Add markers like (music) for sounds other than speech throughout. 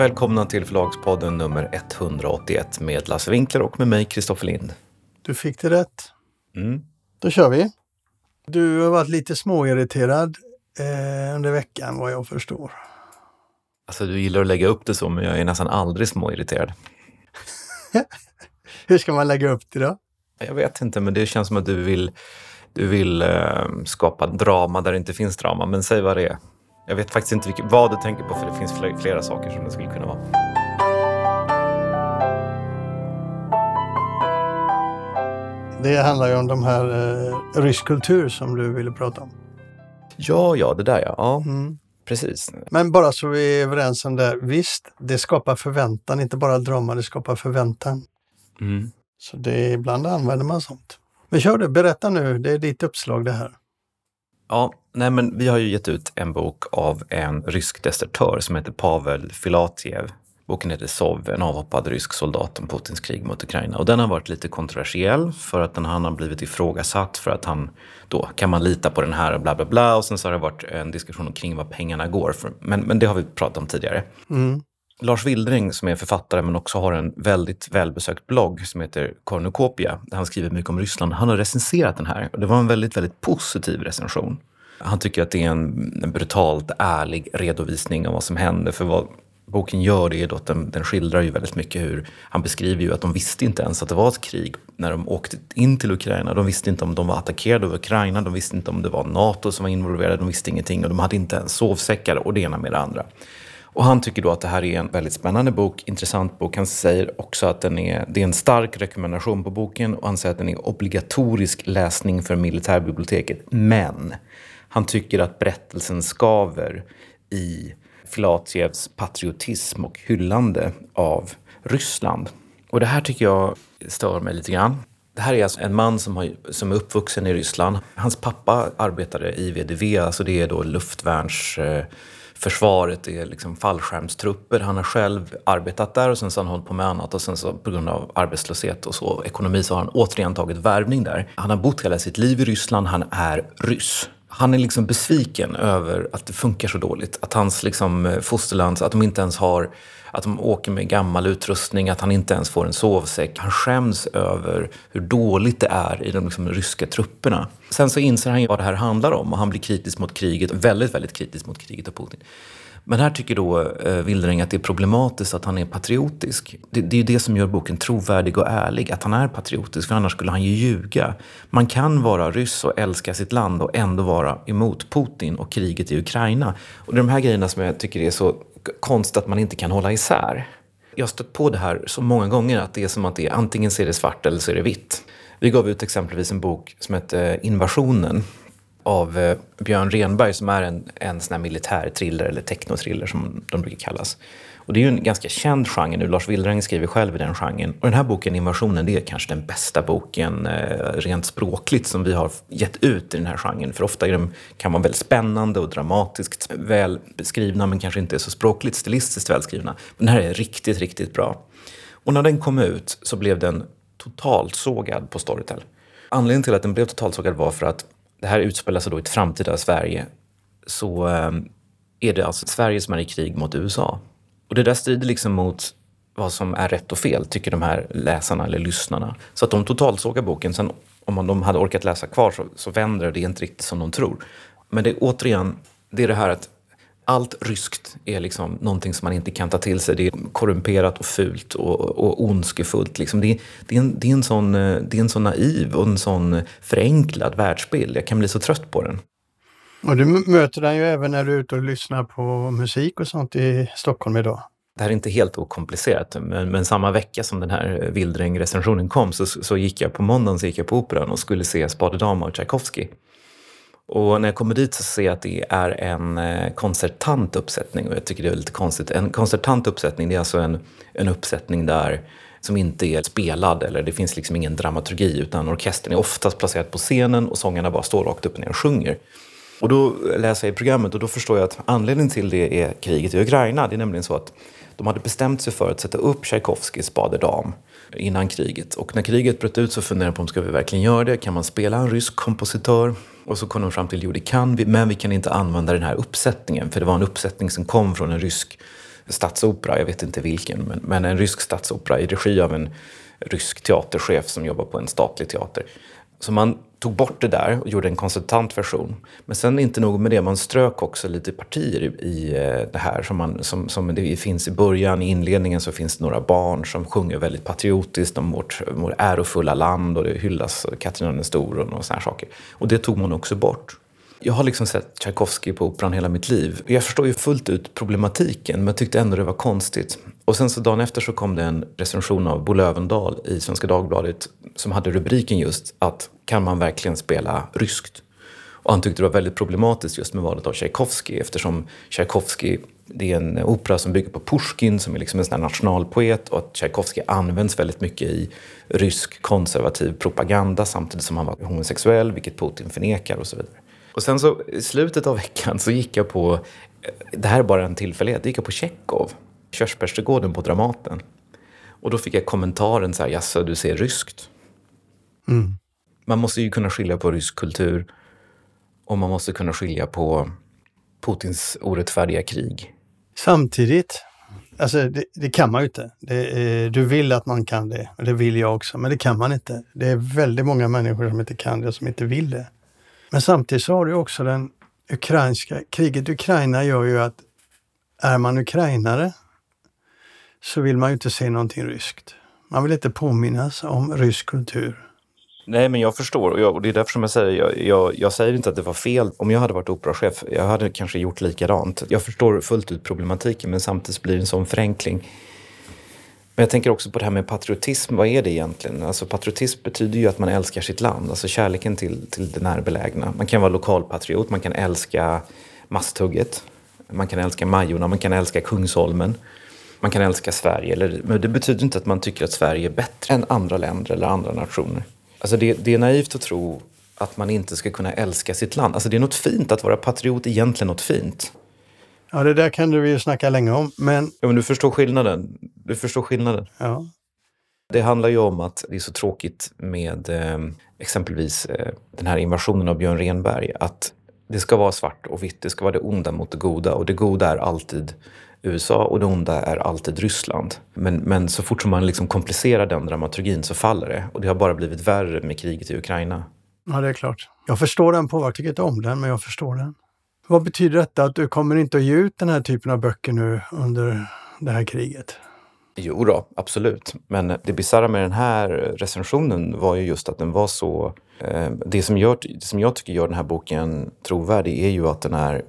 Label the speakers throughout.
Speaker 1: Välkomna till Förlagspodden nummer 181 med Lasse Winkler och med mig, Kristoffer Lind.
Speaker 2: Du fick det rätt.
Speaker 1: Mm.
Speaker 2: Då kör vi. Du har varit lite småirriterad eh, under veckan vad jag förstår.
Speaker 1: Alltså, du gillar att lägga upp det så, men jag är nästan aldrig småirriterad. (laughs)
Speaker 2: Hur ska man lägga upp det då?
Speaker 1: Jag vet inte, men det känns som att du vill, du vill eh, skapa drama där det inte finns drama. Men säg vad det är. Jag vet faktiskt inte vilket, vad du tänker på, för det finns flera, flera saker som det skulle kunna vara.
Speaker 2: Det handlar ju om de här eh, rysk kultur som du ville prata om.
Speaker 1: Ja, ja, det där ja. ja
Speaker 2: Mm.
Speaker 1: precis.
Speaker 2: Men bara så vi är överens om det. Visst, det skapar förväntan, inte bara drama, det skapar förväntan.
Speaker 1: Mm.
Speaker 2: Så det är, ibland använder man sånt. Men kör du, berätta nu, det är ditt uppslag det här.
Speaker 1: Ja, nej men vi har ju gett ut en bok av en rysk desertör som heter Pavel Filatjev. Boken heter Sov, en avhoppad rysk soldat om Putins krig mot Ukraina. Och den har varit lite kontroversiell för att den, han har blivit ifrågasatt för att han då, kan man lita på den här och bla bla bla. Och sen så har det varit en diskussion kring vad pengarna går för. Men, men det har vi pratat om tidigare.
Speaker 2: Mm.
Speaker 1: Lars Wildring som är författare men också har en väldigt välbesökt blogg som heter Cornucopia. där han skriver mycket om Ryssland. Han har recenserat den här och det var en väldigt, väldigt positiv recension. Han tycker att det är en, en brutalt ärlig redovisning av vad som hände. För vad boken gör det är då att den, den skildrar ju väldigt mycket hur... Han beskriver ju att de visste inte ens att det var ett krig när de åkte in till Ukraina. De visste inte om de var attackerade av Ukraina, de visste inte om det var NATO som var involverade, de visste ingenting och de hade inte ens sovsäckar och det ena med det andra. Och han tycker då att det här är en väldigt spännande bok, intressant bok. Han säger också att den är, det är en stark rekommendation på boken och han säger att den är obligatorisk läsning för militärbiblioteket. Men han tycker att berättelsen skaver i Filatjevs patriotism och hyllande av Ryssland. Och det här tycker jag stör mig lite grann. Det här är alltså en man som, har, som är uppvuxen i Ryssland. Hans pappa arbetade i VDV, alltså det är då luftvärns... Eh, Försvaret, är liksom fallskärmstrupper. Han har själv arbetat där och sen så har han hållit på med annat och sen så på grund av arbetslöshet och så, ekonomi så har han återigen tagit värvning där. Han har bott hela sitt liv i Ryssland, han är ryss. Han är liksom besviken över att det funkar så dåligt. Att hans liksom eh, fosterland, att de inte ens har att de åker med gammal utrustning, att han inte ens får en sovsäck. Han skäms över hur dåligt det är i de liksom, ryska trupperna. Sen så inser han ju vad det här handlar om och han blir kritisk mot kriget, väldigt, väldigt kritisk mot kriget och Putin. Men här tycker då eh, Wildring att det är problematiskt att han är patriotisk. Det, det är det som gör boken trovärdig och ärlig, att han är patriotisk, för annars skulle han ju ljuga. Man kan vara ryss och älska sitt land och ändå vara emot Putin och kriget i Ukraina. Och det är de här grejerna som jag tycker är så konst att man inte kan hålla isär. Jag har stött på det här så många gånger att det är som att det är antingen så är det svart eller så är det vitt. Vi gav ut exempelvis en bok som hette eh, Invasionen av eh, Björn Renberg som är en, en sån här militär thriller eller technotriller som de brukar kallas. Och det är ju en ganska känd genre nu. Lars Wildrang skriver själv i den genren. Och den här boken, Invasionen, det är kanske den bästa boken eh, rent språkligt som vi har gett ut i den här genren. För ofta de, kan vara väldigt spännande och dramatiskt väl beskrivna men kanske inte så språkligt stilistiskt välskrivna. Men den här är riktigt, riktigt bra. Och när den kom ut så blev den totalt sågad på Storytel. Anledningen till att den blev totalt sågad var för att det här utspelar sig då i ett framtida Sverige. Så ehm, är det alltså Sverige som är i krig mot USA. Och det där strider liksom mot vad som är rätt och fel, tycker de här läsarna eller lyssnarna. Så att de totalsågar boken. Sen om man, de hade orkat läsa kvar så, så vänder det, det är inte riktigt som de tror. Men det är återigen, det är det här att allt ryskt är liksom någonting som man inte kan ta till sig. Det är korrumperat och fult och, och ondskefullt. Liksom. Det, är, det, är en, det, är en sån, det är en sån naiv och en sån förenklad världsbild. Jag kan bli så trött på den.
Speaker 2: Och du möter den ju även när du är ute och lyssnar på musik och sånt i Stockholm idag.
Speaker 1: Det här är inte helt okomplicerat, men, men samma vecka som den här Wildring-recensionen kom så, så gick jag på måndagen så gick jag på Operan och skulle se Spade Dama och Tchaikovsky. Och när jag kommer dit så ser jag att det är en eh, konsertant koncertant uppsättning och jag tycker det är lite konstigt. En koncertant uppsättning det är alltså en, en uppsättning där som inte är spelad eller det finns liksom ingen dramaturgi utan orkestern är oftast placerad på scenen och sångarna bara står rakt upp och ner och sjunger. Och då läser jag i programmet och då förstår jag att anledningen till det är kriget i Ukraina. Det är nämligen så att de hade bestämt sig för att sätta upp Tchaikovskys Spader Dam innan kriget. Och när kriget bröt ut så funderade de på om ska vi verkligen göra det? Kan man spela en rysk kompositör? Och så kom de fram till jo det kan vi, men vi kan inte använda den här uppsättningen. För det var en uppsättning som kom från en rysk statsopera, jag vet inte vilken, men, men en rysk statsopera i regi av en rysk teaterchef som jobbar på en statlig teater. Så man tog bort det där och gjorde en konsultant version. Men sen inte nog med det, man strök också lite partier i, eh, det här. Som, man, som, som det finns i början, i inledningen så finns det några barn som sjunger väldigt patriotiskt om vårt, vårt ärofulla land och det hyllas Katarina den store och sådana saker. Och det tog man också bort. Jag har liksom sett Tchaikovsky på Operan hela mitt liv. Jag förstår ju fullt ut problematiken, men jag tyckte ändå det var konstigt. Och sen så dagen efter så kom det en recension av Bo Lövendal i Svenska Dagbladet som hade rubriken just att kan man verkligen spela ryskt? Och han tyckte det var väldigt problematiskt just med valet av Tchaikovsky eftersom Tchaikovsky det är en opera som bygger på Pushkin som är liksom en sån nationalpoet och att Tchaikovsky används väldigt mycket i rysk konservativ propaganda samtidigt som han var homosexuell, vilket Putin förnekar och så vidare. Och sen så i slutet av veckan så gick jag på, det här är bara en tillfällighet, gick jag på Tjechov, Körsbärsträdgården på Dramaten. Och då fick jag kommentaren så här, jaså du ser ryskt? Mm. Man måste ju kunna skilja på rysk kultur och man måste kunna skilja på Putins orättfärdiga krig.
Speaker 2: Samtidigt, alltså det, det kan man ju inte. Det, du vill att man kan det och det vill jag också, men det kan man inte. Det är väldigt många människor som inte kan det och som inte vill det. Men samtidigt så har du också den ukrainska, kriget i Ukraina gör ju att är man ukrainare så vill man ju inte se någonting ryskt. Man vill inte påminnas om rysk kultur.
Speaker 1: Nej, men jag förstår och, jag, och det är därför som jag säger, jag, jag, jag, säger inte att det var fel. Om jag hade varit operachef, jag hade kanske gjort likadant. Jag förstår fullt ut problematiken, men samtidigt blir det en sån förenkling. Men jag tänker också på det här med patriotism. Vad är det egentligen? Alltså patriotism betyder ju att man älskar sitt land, alltså kärleken till, till det närbelägna. Man kan vara lokalpatriot, man kan älska Masthugget, man kan älska Majorna, man kan älska Kungsholmen. Man kan älska Sverige, eller, men det betyder inte att man tycker att Sverige är bättre än andra länder eller andra nationer. Alltså det, det är naivt att tro att man inte ska kunna älska sitt land. Alltså det är något fint, att vara patriot egentligen något fint.
Speaker 2: Ja, det där kan du ju snacka länge om, men...
Speaker 1: Ja, men du förstår skillnaden. Du förstår skillnaden.
Speaker 2: Ja.
Speaker 1: Det handlar ju om att det är så tråkigt med eh, exempelvis eh, den här invasionen av Björn Renberg. Att det ska vara svart och vitt, det ska vara det onda mot det goda. Och det goda är alltid USA och det onda är alltid Ryssland. Men, men så fort som man liksom komplicerar den dramaturgin så faller det. Och det har bara blivit värre med kriget i Ukraina.
Speaker 2: Ja, det är klart. Jag förstår den påverkan. Jag tycker inte om den, men jag förstår den. Vad betyder detta att du kommer inte att ge ut den här typen av böcker nu under det här kriget?
Speaker 1: Jo då, absolut. Men det bisarra med den här recensionen var ju just att den var så... Eh, det, som gör, det som jag tycker gör den här boken trovärdig är ju att den är,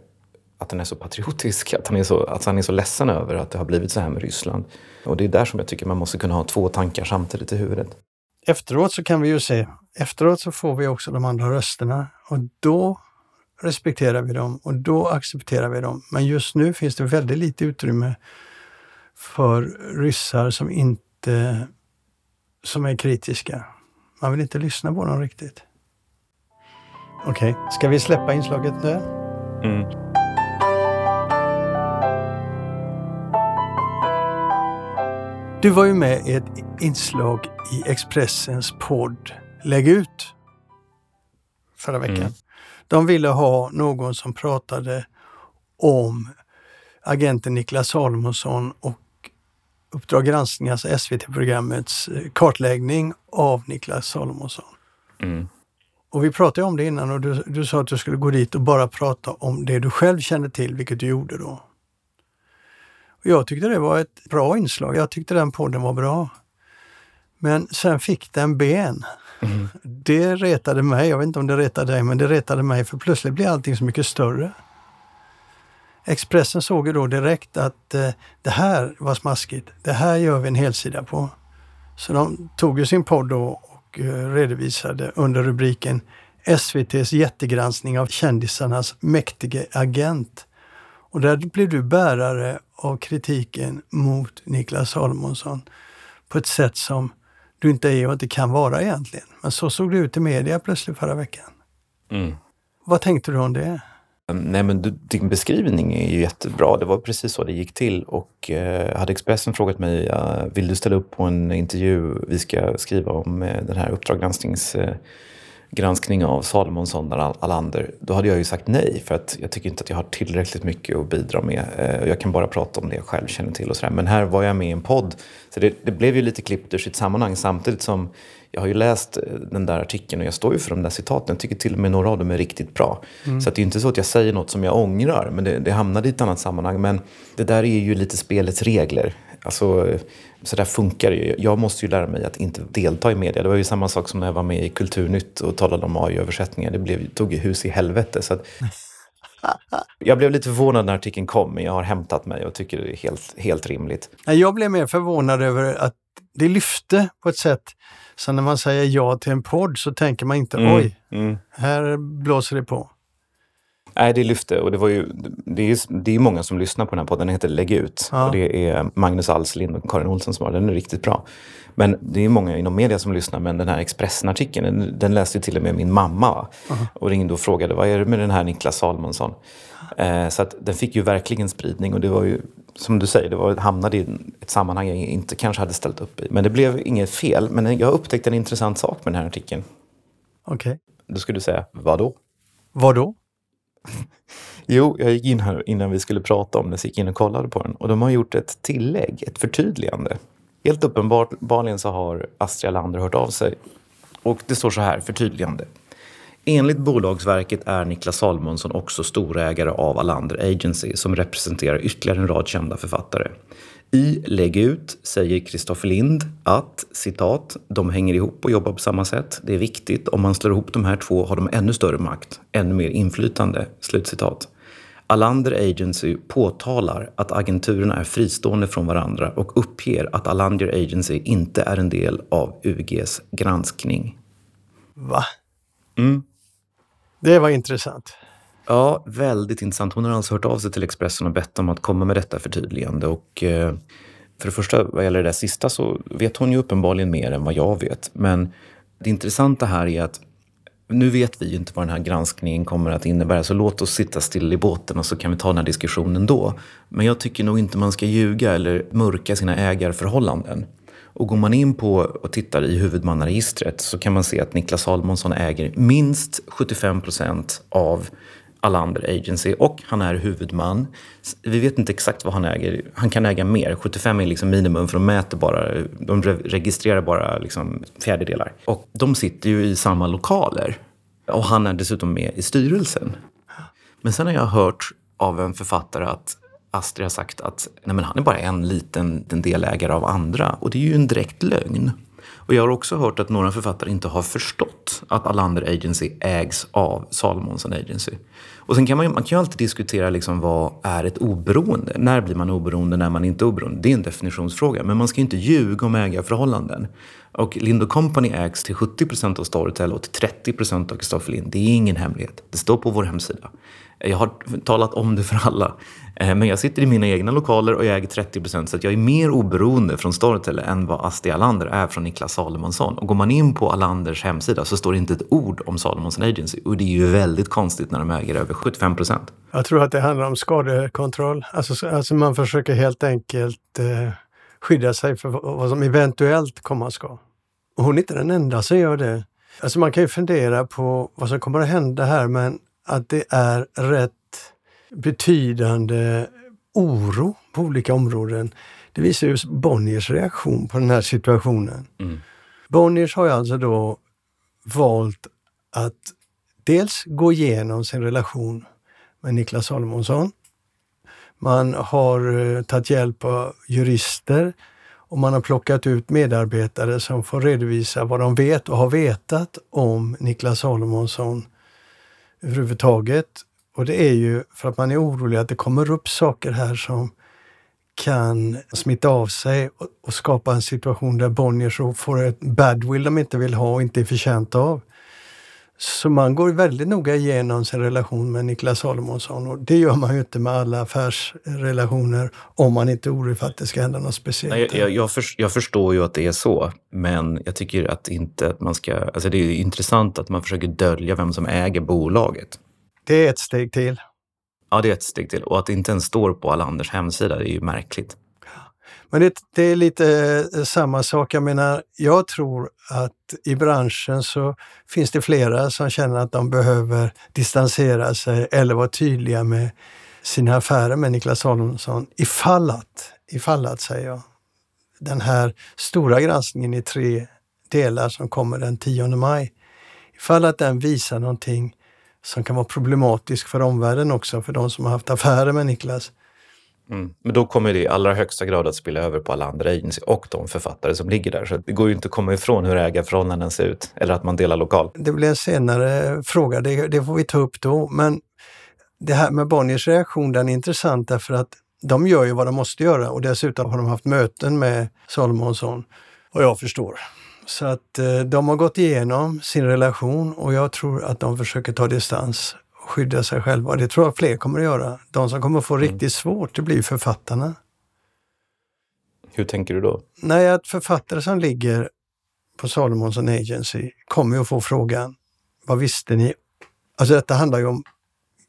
Speaker 1: att den är så patriotisk. Att han, är så, att han är så ledsen över att det har blivit så här med Ryssland. Och det är där som jag tycker man måste kunna ha två tankar samtidigt i huvudet.
Speaker 2: Efteråt så kan vi ju se, efteråt så får vi också de andra rösterna och då respekterar vi dem och då accepterar vi dem. Men just nu finns det väldigt lite utrymme för ryssar som inte som är kritiska. Man vill inte lyssna på dem riktigt. Okej, okay. ska vi släppa inslaget nu? Mm. Du var ju med i ett inslag i Expressens podd Lägg ut förra veckan. Mm. De ville ha någon som pratade om agenten Niklas Salomonsson och Uppdrag granskning, alltså SVT-programmets eh, kartläggning av Niklas Salomonsson. Mm. Och vi pratade om det innan och du, du sa att du skulle gå dit och bara prata om det du själv kände till, vilket du gjorde då. Och jag tyckte det var ett bra inslag. Jag tyckte den podden var bra. Men sen fick den ben. Mm. Det retade mig. Jag vet inte om det retade dig, men det retade mig för plötsligt blev allting så mycket större. Expressen såg ju då direkt att eh, det här var smaskigt. Det här gör vi en helsida på. Så de tog ju sin podd då och eh, redovisade under rubriken SVTs jättegranskning av kändisarnas mäktige agent. Och där blev du bärare av kritiken mot Niklas Salomonsson på ett sätt som du inte är och inte kan vara egentligen. Men så såg det ut i media plötsligt förra veckan. Mm. Vad tänkte du om det?
Speaker 1: Nej, men du, din beskrivning är ju jättebra. Det var precis så det gick till. Och eh, hade Expressen frågat mig, uh, vill du ställa upp på en intervju vi ska skriva om eh, den här Uppdrag gransknings eh, granskning av Salomonsson och Alander, då hade jag ju sagt nej för att jag tycker inte att jag har tillräckligt mycket att bidra med. Eh, jag kan bara prata om det jag själv känner till och sådär. Men här var jag med i en podd, så det, det blev ju lite klippt ur sitt sammanhang samtidigt som jag har ju läst eh, den där artikeln och jag står ju för de där citaten. Jag tycker till och med några av dem är riktigt bra. Mm. Så det är inte så att jag säger något som jag ångrar, men det, det hamnade i ett annat sammanhang. Men det där är ju lite spelets regler. Alltså, så där funkar det ju. Jag måste ju lära mig att inte delta i media. Det var ju samma sak som när jag var med i Kulturnytt och talade om AI-översättningar. Det blev, tog ju hus i helvete. Så att, jag blev lite förvånad när artikeln kom, men jag har hämtat mig och tycker det är helt, helt rimligt.
Speaker 2: Jag blev mer förvånad över att det lyfte på ett sätt så när man säger ja till en podd så tänker man inte mm, oj, mm. här blåser det på.
Speaker 1: Nej, det lyfte och det var ju, det är, det är många som lyssnar på den här podden. Den heter Lägg ut ja. och det är Magnus Alslind och Karin Olsson som har den. är riktigt bra. Men det är många inom media som lyssnar, men den här Expressen-artikeln, den, den läste till och med min mamma. Uh -huh. Och ringde och frågade, vad är det med den här Niklas Salmonsson? Eh, så att den fick ju verkligen spridning och det var ju, som du säger, det var, hamnade i ett sammanhang jag inte kanske hade ställt upp i. Men det blev inget fel. Men jag upptäckte en intressant sak med den här artikeln.
Speaker 2: Okej. Okay.
Speaker 1: Då skulle du säga,
Speaker 2: vad då? (laughs)
Speaker 1: Jo, jag gick in här innan vi skulle prata om det, så gick in och kollade på den. Och de har gjort ett tillägg, ett förtydligande. Helt uppenbarligen så har Astrid Lander hört av sig. Och det står så här, förtydligande. Enligt Bolagsverket är Niklas Salomonsson också storägare av Alander Agency som representerar ytterligare en rad kända författare. I Lägg ut säger Kristoffer Lind att citat, de hänger ihop och jobbar på samma sätt. Det är viktigt. Om man slår ihop de här två har de ännu större makt, ännu mer inflytande. Slutcitat. Alander Agency påtalar att agenturerna är fristående från varandra och uppger att Alander Agency inte är en del av UGs granskning.
Speaker 2: Va?
Speaker 1: Mm.
Speaker 2: Det var intressant.
Speaker 1: Ja, väldigt intressant. Hon har alltså hört av sig till Expressen och bett om att komma med detta förtydligande. Och, eh, för det första, vad gäller det där sista så vet hon ju uppenbarligen mer än vad jag vet. Men det intressanta här är att nu vet vi ju inte vad den här granskningen kommer att innebära, så låt oss sitta still i båten och så kan vi ta den här diskussionen då. Men jag tycker nog inte man ska ljuga eller mörka sina ägarförhållanden. Och går man in på och tittar i huvudmannaregistret så kan man se att Niklas Salomonsson äger minst 75 procent av Alander Agency och han är huvudman. Vi vet inte exakt vad han äger. Han kan äga mer. 75 är liksom minimum för de mäter bara, de registrerar bara liksom fjärdedelar. Och de sitter ju i samma lokaler. Och han är dessutom med i styrelsen. Men sen har jag hört av en författare att Astrid har sagt att nej men han är bara en liten delägare av andra. Och det är ju en direkt lögn. Och jag har också hört att några författare inte har förstått att Alander Agency ägs av Salomonsson Agency. Och sen kan man, ju, man kan ju alltid diskutera liksom vad är ett oberoende? När blir man oberoende, när man inte är oberoende? Det är en definitionsfråga. Men man ska inte ljuga om ägarförhållanden. Och Lind Company ägs till 70 procent av Storytel och till 30 procent av Kristoffer Lind. Det är ingen hemlighet. Det står på vår hemsida. Jag har talat om det för alla. Eh, men jag sitter i mina egna lokaler och jag äger 30 procent så att jag är mer oberoende från Storytel än vad Asti Alander är från Niklas Salomonsson. Och går man in på Alanders hemsida så står det inte ett ord om Salomonsson Agency och det är ju väldigt konstigt när de äger över 75 procent.
Speaker 2: Jag tror att det handlar om skadekontroll. Alltså, alltså man försöker helt enkelt eh, skydda sig för vad som eventuellt komma ska. Och hon är inte den enda som gör det. Alltså man kan ju fundera på vad som kommer att hända här men att det är rätt betydande oro på olika områden. Det visar ju Bonniers reaktion på den här situationen. Mm. Bonniers har ju alltså då valt att dels gå igenom sin relation med Niklas Salomonsson. Man har uh, tagit hjälp av jurister och man har plockat ut medarbetare som får redovisa vad de vet och har vetat om Niklas Salomonsson överhuvudtaget. Och det är ju för att man är orolig att det kommer upp saker här som kan smitta av sig och, och skapa en situation där Bonniers får ett badwill de inte vill ha och inte är förtjänta av. Så man går väldigt noga igenom sin relation med Niklas Salomonsson och det gör man ju inte med alla affärsrelationer om man inte är orolig för att det ska hända något speciellt.
Speaker 1: Nej, jag, jag, för, jag, förstår ju att det är så, men jag tycker att inte att man ska... Alltså det är intressant att man försöker dölja vem som äger bolaget.
Speaker 2: Det är ett steg till.
Speaker 1: Ja, det är ett steg till. Och att det inte ens står på Alanders hemsida, det är ju märkligt.
Speaker 2: Men det, det, är lite eh, samma sak. Jag menar, jag tror att i branschen så finns det flera som känner att de behöver distansera sig eller vara tydliga med sina affärer med Niklas Holmsson ifall att, ifall att säger jag, den här stora granskningen i tre delar som kommer den 10 maj, ifall att den visar någonting som kan vara problematiskt för omvärlden också, för de som har haft affärer med Niklas,
Speaker 1: Mm. Men då kommer det i allra högsta grad att spilla över på alla andra agency och de författare som ligger där. Så det går ju inte att komma ifrån hur ägarförhållanden ser ut eller att man delar lokal.
Speaker 2: Det blir en senare fråga, det, det får vi ta upp då. Men det här med Bonniers reaktion, den är intressant därför att de gör ju vad de måste göra och dessutom har de haft möten med Salomonsson, vad jag förstår. Så att eh, de har gått igenom sin relation och jag tror att de försöker ta distans skydda sig själva. Det tror jag fler kommer att göra. De som kommer att få mm. riktigt svårt, det blir författarna.
Speaker 1: Hur tänker du då?
Speaker 2: Nej, att författare som ligger på Salomonsson Agency kommer att få frågan, vad visste ni? Alltså detta handlar ju om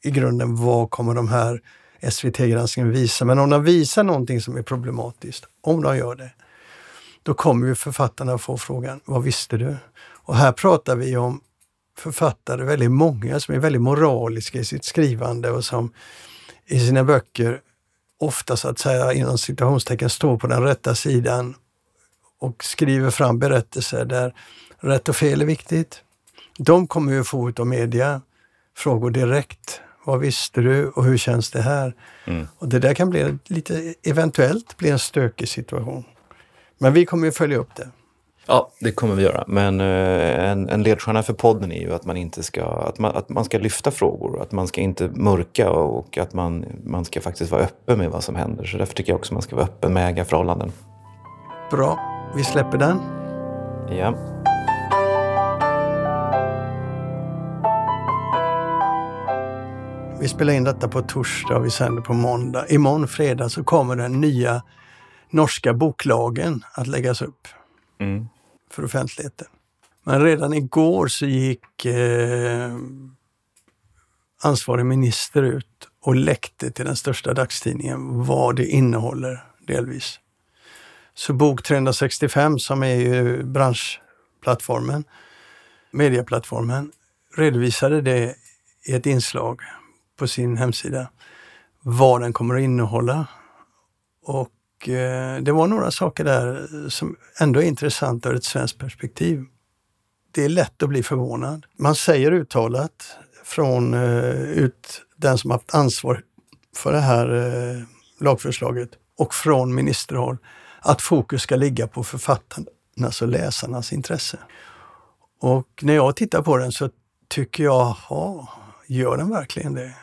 Speaker 2: i grunden, vad kommer de här SVT-granskningen visa? Men om de visar någonting som är problematiskt, om de gör det, då kommer ju författarna få frågan, vad visste du? Och här pratar vi om författare, väldigt många som är väldigt moraliska i sitt skrivande och som i sina böcker ofta så att säga inom citationstecken står på den rätta sidan och skriver fram berättelser där rätt och fel är viktigt. De kommer ju få av media frågor direkt. Vad visste du och hur känns det här? Mm. Och det där kan bli lite, eventuellt bli en stökig situation. Men vi kommer ju följa upp det.
Speaker 1: Ja, det kommer vi göra. Men eh, en, en ledstjärna för podden är ju att man inte ska, att man, att man ska lyfta frågor. Att man ska inte mörka och att man, man ska faktiskt vara öppen med vad som händer. Så därför tycker jag också att man ska vara öppen med ägarförhållanden.
Speaker 2: Bra, vi släpper den.
Speaker 1: Ja.
Speaker 2: Vi spelar in detta på torsdag och vi sänder på måndag. Imorgon fredag så kommer den nya norska boklagen att läggas upp mm. för offentligheten. Men redan igår så gick eh, ansvarig minister ut och läckte till den största dagstidningen vad det innehåller delvis. Så Bok 365 som är ju branschplattformen, medieplattformen, redovisade det i ett inslag på sin hemsida vad den kommer att innehålla. Och Eh, det var några saker där som ändå är intressanta ur ett svenskt perspektiv. Det är lätt att bli förvånad. Man säger uttalat från eh, ut, den som haft ansvar för det här eh, lagförslaget och från ministerhåll att fokus ska ligga på författarnas och läsarnas intresse. Och när jag tittar på den så tycker jag, ja, gör den verkligen det?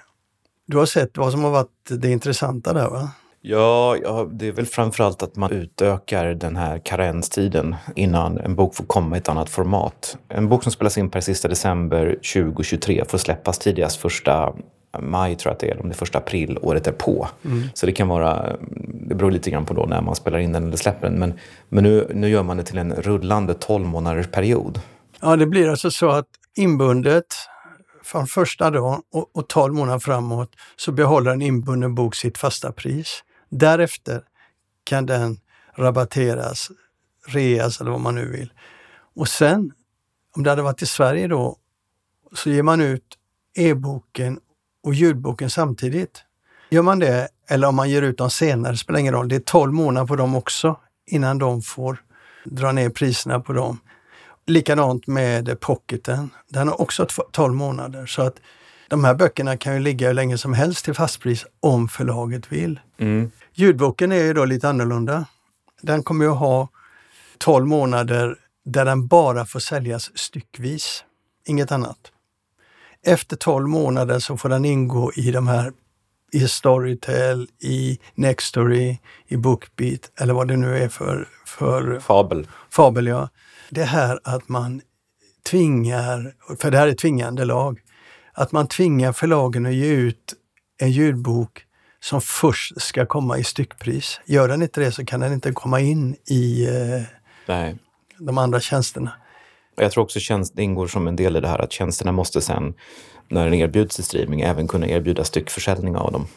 Speaker 2: Du har sett vad som har varit det intressanta där va?
Speaker 1: Ja, ja, det är väl framförallt att man utökar den här karenstiden innan en bok får komma i ett annat format. En bok som spelas in per sista december 2023 får släppas tidigast första maj tror jag att det är, om det är första april året är på. Mm. Så det kan vara, det beror lite grann på då när man spelar in den eller släpper den. Men, men nu, nu gör man det till en rullande 12 månaders period.
Speaker 2: Ja, det blir alltså så att inbundet från första dagen och, och 12 månader framåt så behåller en inbunden bok sitt fasta pris. Därefter kan den rabatteras, reas eller vad man nu vill. Och sen, om det hade varit i Sverige då, så ger man ut e-boken och ljudboken samtidigt. Gör man det, eller om man ger ut dem senare, spelar ingen roll. Det är 12 månader på dem också innan de får dra ner priserna på dem. Likadant med pocketen. Den har också 12 månader. Så att de här böckerna kan ju ligga hur länge som helst till fastpris om förlaget vill. Mm. Ljudboken är ju då lite annorlunda. Den kommer ju ha 12 månader där den bara får säljas styckvis, inget annat. Efter 12 månader så får den ingå i de här i Storytel, i Nextory, i Bookbeat eller vad det nu är för... för
Speaker 1: Fabel.
Speaker 2: Fabel, ja. Det här att man tvingar, för det här är tvingande lag, att man tvingar förlagen att ge ut en ljudbok som först ska komma i styckpris. Gör den inte det så kan den inte komma in i eh, de andra tjänsterna.
Speaker 1: Jag tror också tjänst, det ingår som en del i det här att tjänsterna måste sen, när den erbjuds i streaming, även kunna erbjuda styckförsäljning av dem.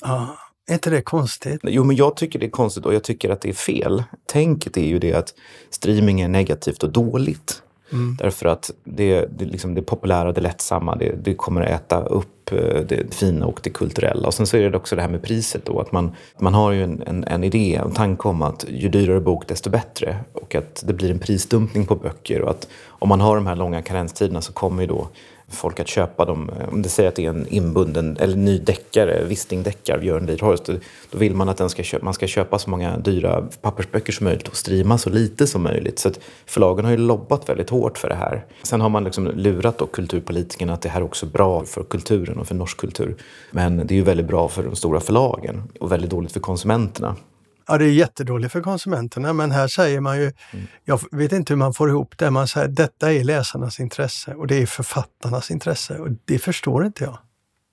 Speaker 2: Ja, Är inte det konstigt?
Speaker 1: Jo, men jag tycker det är konstigt och jag tycker att det är fel. Tänket är ju det att streaming är negativt och dåligt. Mm. Därför att det, det, liksom det populära, det lättsamma, det, det kommer att äta upp eh, det fina och det kulturella. Och sen så är det också det här med priset då, att man, man har ju en, en, en idé, en tanke om att ju dyrare bok desto bättre. Och att det blir en prisdumpning på böcker och att om man har de här långa karenstiderna så kommer ju då folk att köpa dem. Om det säger att det är en inbunden eller ny deckare, Wisting-deckare av Björn Lidhorst, då vill man att den ska köpa, man ska köpa så många dyra pappersböcker som möjligt och streama så lite som möjligt. Så att förlagen har ju lobbat väldigt hårt för det här. Sen har man liksom lurat då kulturpolitikerna att det här är också bra för kulturen och för norsk kultur. Men det är ju väldigt bra för de stora förlagen och väldigt dåligt för konsumenterna.
Speaker 2: Ja, det är jättedåligt för konsumenterna, men här säger man ju, mm. jag vet inte hur man får ihop det, man säger detta är läsarnas intresse och det är författarnas intresse och det förstår inte jag.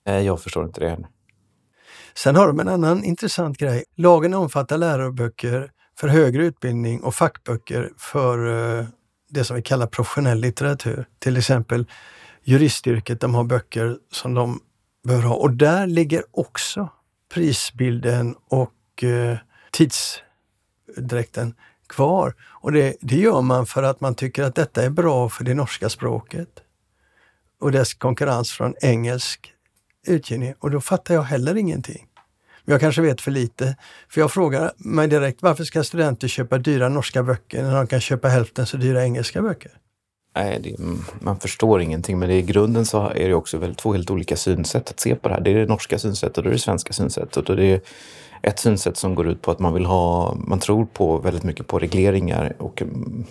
Speaker 1: Nej, jag förstår inte det heller.
Speaker 2: Sen har de en annan intressant grej. Lagen omfattar läroböcker för högre utbildning och fackböcker för uh, det som vi kallar professionell litteratur. Till exempel juristyrket, de har böcker som de bör ha och där ligger också prisbilden och uh, tidsdräkten kvar. Och det, det gör man för att man tycker att detta är bra för det norska språket och dess konkurrens från engelsk utgivning. Och då fattar jag heller ingenting. Men jag kanske vet för lite. För jag frågar mig direkt, varför ska studenter köpa dyra norska böcker när de kan köpa hälften så dyra engelska böcker?
Speaker 1: Nej, det, man förstår ingenting, men i grunden så är det också väl två helt olika synsätt att se på det här. Det är det norska synsättet och det är det svenska synsättet. Och det är ett synsätt som går ut på att man vill ha, man tror på väldigt mycket på regleringar och mm,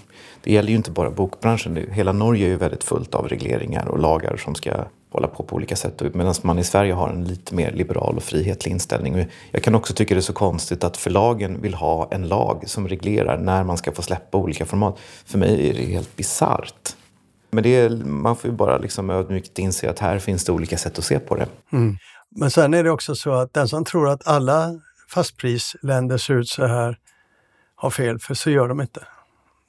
Speaker 1: det gäller ju inte bara bokbranschen. Hela Norge är ju väldigt fullt av regleringar och lagar som ska hålla på på olika sätt medan man i Sverige har en lite mer liberal och frihetlig inställning. Jag kan också tycka det är så konstigt att förlagen vill ha en lag som reglerar när man ska få släppa olika format. För mig är det helt bisarrt. Men det är, man får ju bara liksom ödmjukt inse att här finns det olika sätt att se på det.
Speaker 2: Mm. Men sen är det också så att den som tror att alla fastprisländer ser ut så här har fel, för så gör de inte.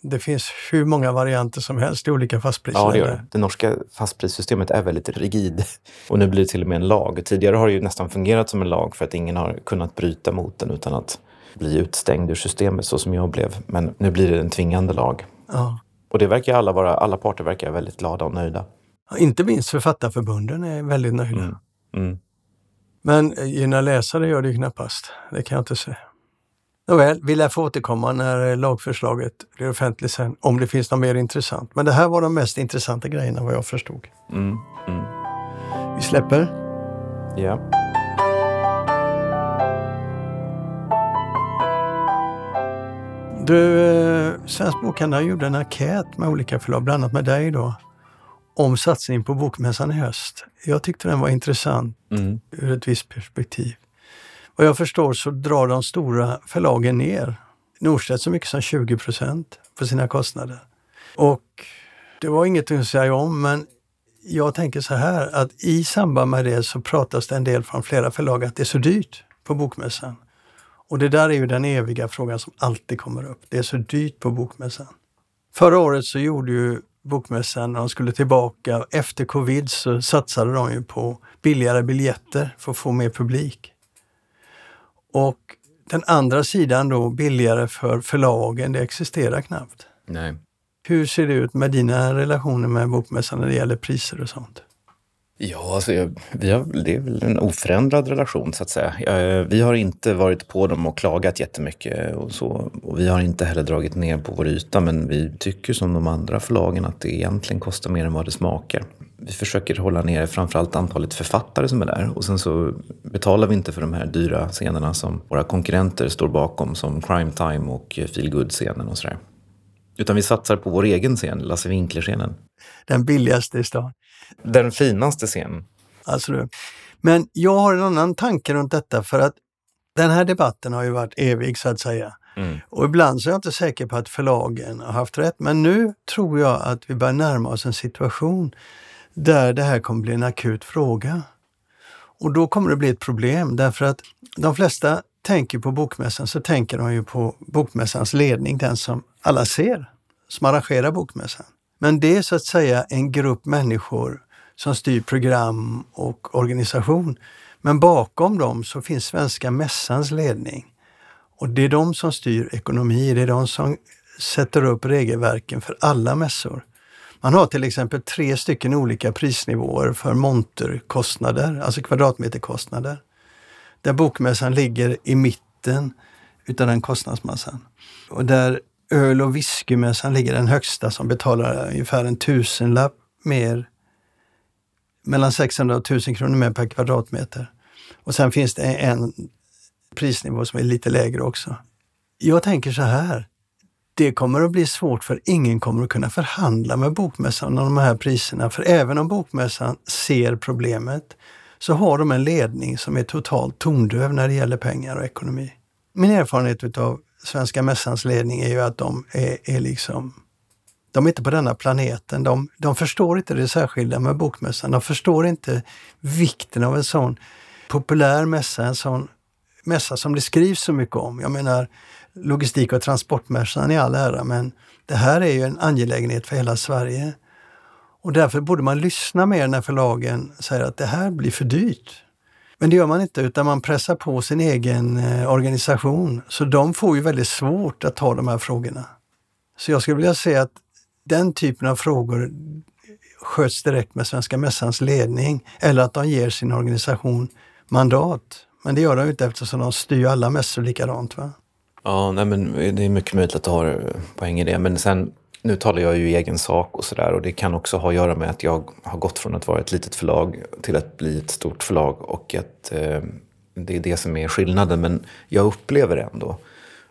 Speaker 2: Det finns hur många varianter som helst i olika fastprisländer.
Speaker 1: Ja, det gör det. Det norska fastprissystemet är väldigt rigid och nu blir det till och med en lag. Tidigare har det ju nästan fungerat som en lag för att ingen har kunnat bryta mot den utan att bli utstängd ur systemet så som jag blev. Men nu blir det en tvingande lag. Ja. Och det verkar alla vara, alla parter verkar väldigt glada och nöjda.
Speaker 2: Ja, inte minst författarförbunden är väldigt nöjda. Mm. Mm. Men gynna läsare gör det knappast. Det kan jag inte säga. Nåväl, vi lär få återkomma när lagförslaget blir offentligt sen, om det finns något mer intressant. Men det här var de mest intressanta grejerna vad jag förstod. Mm, mm. Vi släpper.
Speaker 1: Ja.
Speaker 2: Du, eh, Svensk Bokhandel gjorde en enkät med olika förlag, bland annat med dig då om satsning på Bokmässan i höst. Jag tyckte den var intressant mm. ur ett visst perspektiv. Vad jag förstår så drar de stora förlagen ner Norstedts så mycket som 20 procent på sina kostnader. Och det var inget att säga om, men jag tänker så här att i samband med det så pratas det en del från flera förlag att det är så dyrt på Bokmässan. Och det där är ju den eviga frågan som alltid kommer upp. Det är så dyrt på Bokmässan. Förra året så gjorde ju Bokmässan, när de skulle tillbaka efter covid så satsade de ju på billigare biljetter för att få mer publik. Och den andra sidan då, billigare för förlagen, det existerar knappt.
Speaker 1: Nej.
Speaker 2: Hur ser det ut med dina relationer med Bokmässan när det gäller priser och sånt?
Speaker 1: Ja, alltså jag, vi har, det är väl en oförändrad relation så att säga. Vi har inte varit på dem och klagat jättemycket och så. Och vi har inte heller dragit ner på vår yta, men vi tycker som de andra förlagen att det egentligen kostar mer än vad det smakar. Vi försöker hålla nere framförallt antalet författare som är där och sen så betalar vi inte för de här dyra scenerna som våra konkurrenter står bakom som Crime Time och Feelgood-scenen och sådär. Utan vi satsar på vår egen scen, Lasse Winkler-scenen.
Speaker 2: Den billigaste i stan.
Speaker 1: Den finaste scenen.
Speaker 2: Alltså, men jag har en annan tanke runt detta för att den här debatten har ju varit evig så att säga. Mm. Och ibland så är jag inte säker på att förlagen har haft rätt. Men nu tror jag att vi börjar närma oss en situation där det här kommer bli en akut fråga. Och då kommer det bli ett problem därför att de flesta tänker på Bokmässan så tänker de ju på Bokmässans ledning, den som alla ser, som arrangerar Bokmässan. Men det är så att säga en grupp människor som styr program och organisation. Men bakom dem så finns Svenska Mässans ledning. Och det är de som styr ekonomi, det är de som sätter upp regelverken för alla mässor. Man har till exempel tre stycken olika prisnivåer för monterkostnader, alltså kvadratmeterkostnader. Där bokmässan ligger i mitten utav den kostnadsmassan. Och där öl och whiskymässan ligger den högsta som betalar ungefär en tusenlapp mer, mellan 600 och 1000 kronor mer per kvadratmeter. Och sen finns det en prisnivå som är lite lägre också. Jag tänker så här, det kommer att bli svårt för ingen kommer att kunna förhandla med Bokmässan om de här priserna. För även om Bokmässan ser problemet så har de en ledning som är totalt tondöv när det gäller pengar och ekonomi. Min erfarenhet utav Svenska Mässans ledning är ju att de är, är liksom de är inte på denna planeten. De, de förstår inte det särskilda med Bokmässan. De förstår inte vikten av en sån populär mässa, en sån mässa som det skrivs så mycket om. Jag menar, logistik och transportmässan i all ära, men det här är ju en angelägenhet för hela Sverige. Och därför borde man lyssna mer när förlagen säger att det här blir för dyrt. Men det gör man inte, utan man pressar på sin egen eh, organisation. Så de får ju väldigt svårt att ta de här frågorna. Så jag skulle vilja säga att den typen av frågor sköts direkt med Svenska Mässans ledning eller att de ger sin organisation mandat. Men det gör de inte eftersom de styr alla mässor likadant. Va?
Speaker 1: Ja, nej, men det är mycket möjligt att du har poäng i det. Men sen, nu talar jag ju i egen sak och sådär och det kan också ha att göra med att jag har gått från att vara ett litet förlag till att bli ett stort förlag och att eh, det är det som är skillnaden. Men jag upplever ändå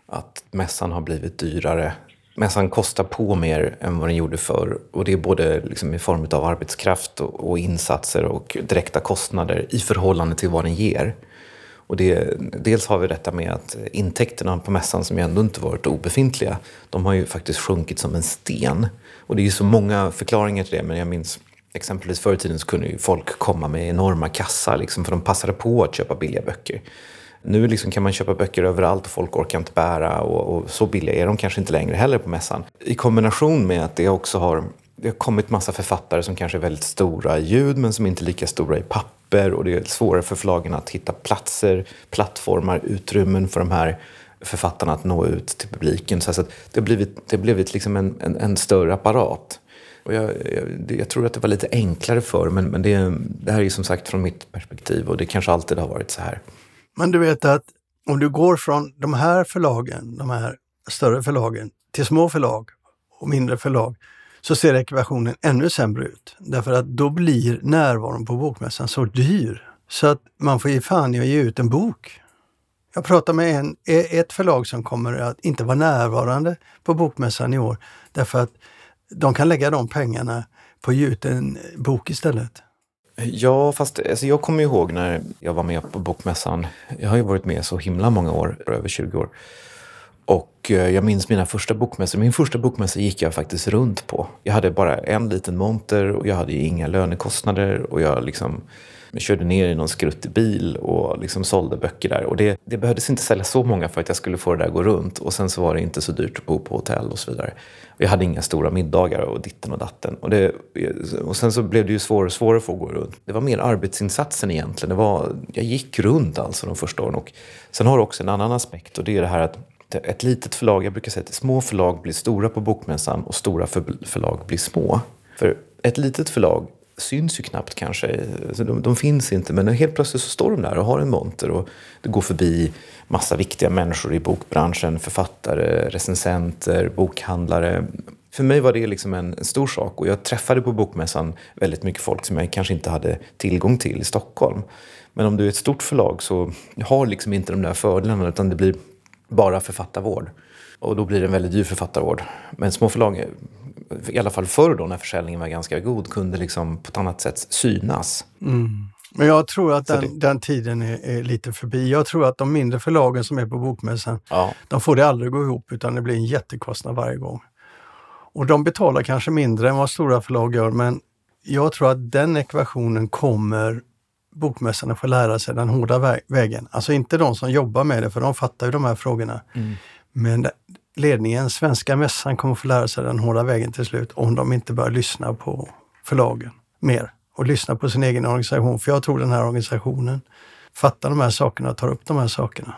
Speaker 1: att mässan har blivit dyrare. Mässan kostar på mer än vad den gjorde förr och det är både liksom i form av arbetskraft och, och insatser och direkta kostnader i förhållande till vad den ger. Och det, dels har vi detta med att intäkterna på mässan som ju ändå inte varit obefintliga, de har ju faktiskt sjunkit som en sten. Och det är ju så många förklaringar till det, men jag minns exempelvis förr i tiden så kunde ju folk komma med enorma kassar liksom, för de passade på att köpa billiga böcker. Nu liksom kan man köpa böcker överallt och folk orkar inte bära och, och så billiga är de kanske inte längre heller på mässan. I kombination med att det också har det har kommit massa författare som kanske är väldigt stora i ljud men som inte är lika stora i papper och det är svårare för förlagen att hitta platser, plattformar, utrymmen för de här författarna att nå ut till publiken. Så det har blivit, det har blivit liksom en, en, en större apparat. Och jag, jag, jag, tror att det var lite enklare förr men, men det, det här är som sagt från mitt perspektiv och det kanske alltid har varit så här.
Speaker 2: Men du vet att om du går från de här förlagen, de här större förlagen, till små förlag och mindre förlag så ser ekvationen ännu sämre ut. Därför att då blir närvaron på bokmässan så dyr så att man får ge fan i att ge ut en bok. Jag pratade med en, e, ett förlag som kommer att inte vara närvarande på bokmässan i år därför att de kan lägga de pengarna på att ge ut en bok istället.
Speaker 1: Ja, fast alltså, jag kommer ihåg när jag var med på bokmässan. Jag har ju varit med så himla många år, över 20 år. Och eh, jag minns mina första bokmässor. Min första bokmässa gick jag faktiskt runt på. Jag hade bara en liten monter och jag hade inga lönekostnader. Och jag liksom jag körde ner i någon skruttig bil och liksom sålde böcker där. Och det, det behövdes inte sälja så många för att jag skulle få det där att gå runt. Och sen så var det inte så dyrt att bo på hotell och så vidare. Och jag hade inga stora middagar och ditten och datten. Och, det, och sen så blev det ju svårare och svårare att få gå runt. Det var mer arbetsinsatsen egentligen. Det var, jag gick runt alltså de första åren. Och sen har det också en annan aspekt och det är det här att ett litet förlag, jag brukar säga att små förlag blir stora på bokmässan och stora förlag blir små. För ett litet förlag syns ju knappt kanske. Alltså de, de, finns inte, men helt plötsligt så står de där och har en monter och det går förbi massa viktiga människor i bokbranschen. Författare, recensenter, bokhandlare. För mig var det liksom en, en stor sak och jag träffade på bokmässan väldigt mycket folk som jag kanske inte hade tillgång till i Stockholm. Men om du är ett stort förlag så har liksom inte de där fördelarna utan det blir bara författarvård. Och då blir det en väldigt dyr författarvård. Men små förlag, i alla fall förr då när försäljningen var ganska god, kunde liksom på ett annat sätt synas.
Speaker 2: Mm. Men jag tror att den, det... den tiden är, är, lite förbi. Jag tror att de mindre förlagen som är på Bokmässan, ja. de får det aldrig gå ihop utan det blir en jättekostnad varje gång. Och de betalar kanske mindre än vad stora förlag gör men jag tror att den ekvationen kommer bokmästarna får lära sig den hårda vägen. Alltså inte de som jobbar med det, för de fattar ju de här frågorna. Mm. Men ledningen, svenska mässan, kommer få lära sig den hårda vägen till slut om de inte börjar lyssna på förlagen mer och lyssna på sin egen organisation. För jag tror den här organisationen fattar de här sakerna och tar upp de här sakerna.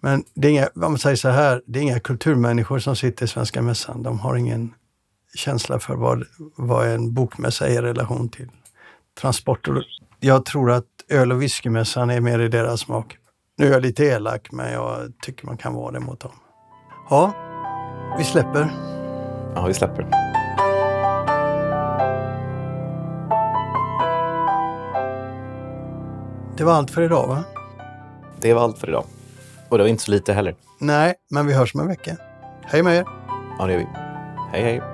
Speaker 2: Men det är inga, om man säger så här, det är inga kulturmänniskor som sitter i Svenska Mässan. De har ingen känsla för vad, vad en bokmässa är i relation till transporter. Jag tror att öl och whiskymässan är mer i deras smak. Nu är jag lite elak, men jag tycker man kan vara det mot dem. Ja, vi släpper.
Speaker 1: Ja, vi släpper.
Speaker 2: Det var allt för idag, va?
Speaker 1: Det var allt för idag. Och det var inte så lite heller.
Speaker 2: Nej, men vi hörs om en vecka. Hej med er!
Speaker 1: Ja, det gör vi. Hej, hej.